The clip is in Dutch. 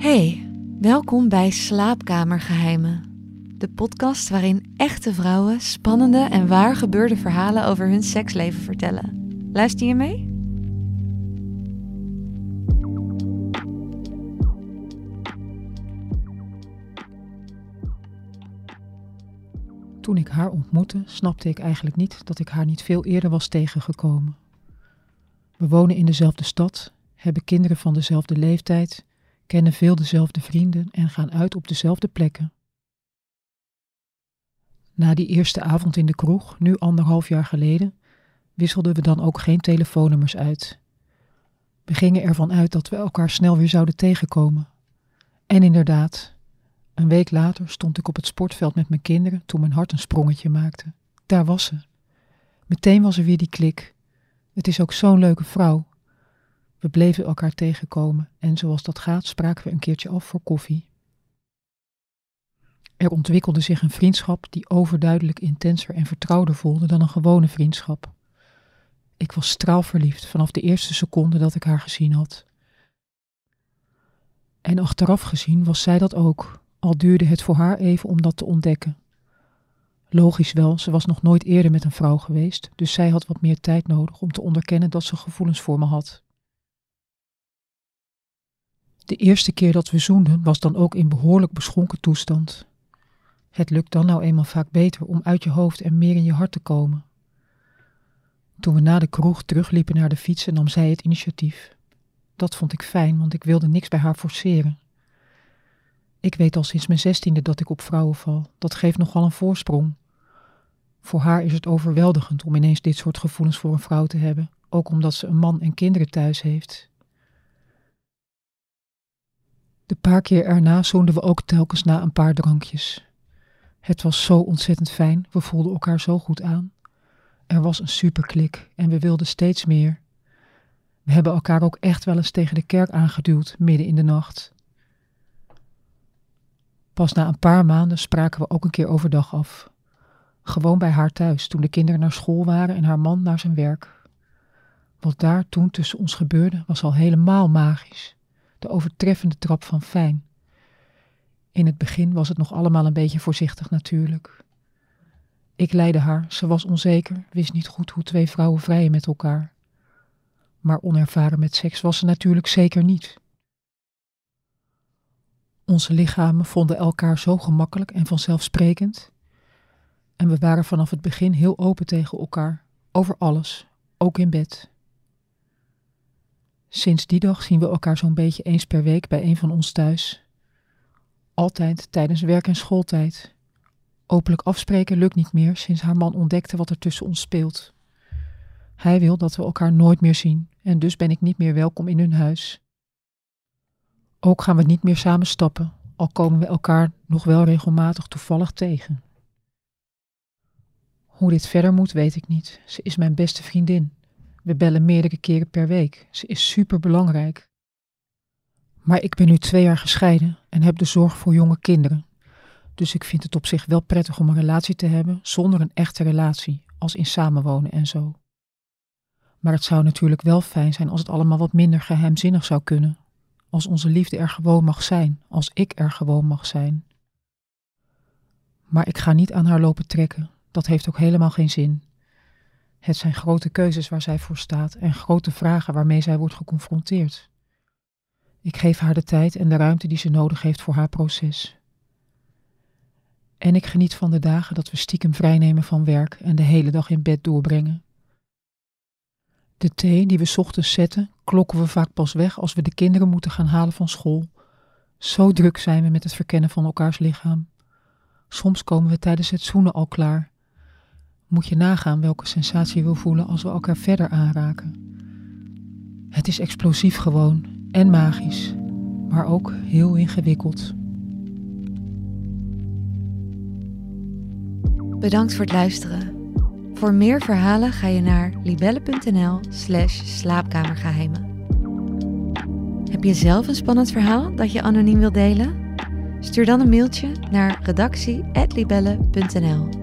Hey, welkom bij Slaapkamergeheimen. De podcast waarin echte vrouwen spannende en waar gebeurde verhalen over hun seksleven vertellen. Luister je mee? Toen ik haar ontmoette, snapte ik eigenlijk niet dat ik haar niet veel eerder was tegengekomen. We wonen in dezelfde stad, hebben kinderen van dezelfde leeftijd, kennen veel dezelfde vrienden en gaan uit op dezelfde plekken. Na die eerste avond in de kroeg, nu anderhalf jaar geleden, wisselden we dan ook geen telefoonnummers uit. We gingen ervan uit dat we elkaar snel weer zouden tegenkomen. En inderdaad, een week later stond ik op het sportveld met mijn kinderen toen mijn hart een sprongetje maakte. Daar was ze. Meteen was er weer die klik. Het is ook zo'n leuke vrouw. We bleven elkaar tegenkomen en zoals dat gaat spraken we een keertje af voor koffie. Er ontwikkelde zich een vriendschap die overduidelijk intenser en vertrouwder voelde dan een gewone vriendschap. Ik was straalverliefd vanaf de eerste seconde dat ik haar gezien had. En achteraf gezien was zij dat ook, al duurde het voor haar even om dat te ontdekken. Logisch wel, ze was nog nooit eerder met een vrouw geweest, dus zij had wat meer tijd nodig om te onderkennen dat ze gevoelens voor me had. De eerste keer dat we zoenden was dan ook in behoorlijk beschonken toestand. Het lukt dan nou eenmaal vaak beter om uit je hoofd en meer in je hart te komen. Toen we na de kroeg terugliepen naar de fietsen, nam zij het initiatief. Dat vond ik fijn, want ik wilde niks bij haar forceren. Ik weet al sinds mijn zestiende dat ik op vrouwen val. Dat geeft nogal een voorsprong. Voor haar is het overweldigend om ineens dit soort gevoelens voor een vrouw te hebben, ook omdat ze een man en kinderen thuis heeft. De paar keer erna zoenden we ook telkens na een paar drankjes. Het was zo ontzettend fijn, we voelden elkaar zo goed aan. Er was een superklik en we wilden steeds meer. We hebben elkaar ook echt wel eens tegen de kerk aangeduwd, midden in de nacht. Pas na een paar maanden spraken we ook een keer overdag af. Gewoon bij haar thuis, toen de kinderen naar school waren en haar man naar zijn werk. Wat daar toen tussen ons gebeurde, was al helemaal magisch. De overtreffende trap van fijn. In het begin was het nog allemaal een beetje voorzichtig natuurlijk. Ik leidde haar, ze was onzeker, wist niet goed hoe twee vrouwen vrijen met elkaar. Maar onervaren met seks was ze natuurlijk zeker niet. Onze lichamen vonden elkaar zo gemakkelijk en vanzelfsprekend. En we waren vanaf het begin heel open tegen elkaar, over alles, ook in bed. Sinds die dag zien we elkaar zo'n beetje eens per week bij een van ons thuis. Altijd tijdens werk- en schooltijd. Openlijk afspreken lukt niet meer sinds haar man ontdekte wat er tussen ons speelt. Hij wil dat we elkaar nooit meer zien en dus ben ik niet meer welkom in hun huis. Ook gaan we niet meer samen stappen, al komen we elkaar nog wel regelmatig toevallig tegen. Hoe dit verder moet, weet ik niet. Ze is mijn beste vriendin. We bellen meerdere keren per week. Ze is super belangrijk. Maar ik ben nu twee jaar gescheiden en heb de zorg voor jonge kinderen. Dus ik vind het op zich wel prettig om een relatie te hebben zonder een echte relatie, als in samenwonen en zo. Maar het zou natuurlijk wel fijn zijn als het allemaal wat minder geheimzinnig zou kunnen. Als onze liefde er gewoon mag zijn, als ik er gewoon mag zijn. Maar ik ga niet aan haar lopen trekken, dat heeft ook helemaal geen zin. Het zijn grote keuzes waar zij voor staat en grote vragen waarmee zij wordt geconfronteerd. Ik geef haar de tijd en de ruimte die ze nodig heeft voor haar proces. En ik geniet van de dagen dat we stiekem vrijnemen van werk en de hele dag in bed doorbrengen. De thee die we ochtends zetten, klokken we vaak pas weg als we de kinderen moeten gaan halen van school. Zo druk zijn we met het verkennen van elkaars lichaam. Soms komen we tijdens het zoenen al klaar. Moet je nagaan welke sensatie we voelen als we elkaar verder aanraken. Het is explosief gewoon en magisch, maar ook heel ingewikkeld. Bedankt voor het luisteren. Voor meer verhalen ga je naar libelle.nl/slash slaapkamergeheimen. Heb je zelf een spannend verhaal dat je anoniem wilt delen? Stuur dan een mailtje naar redactie.libelle.nl.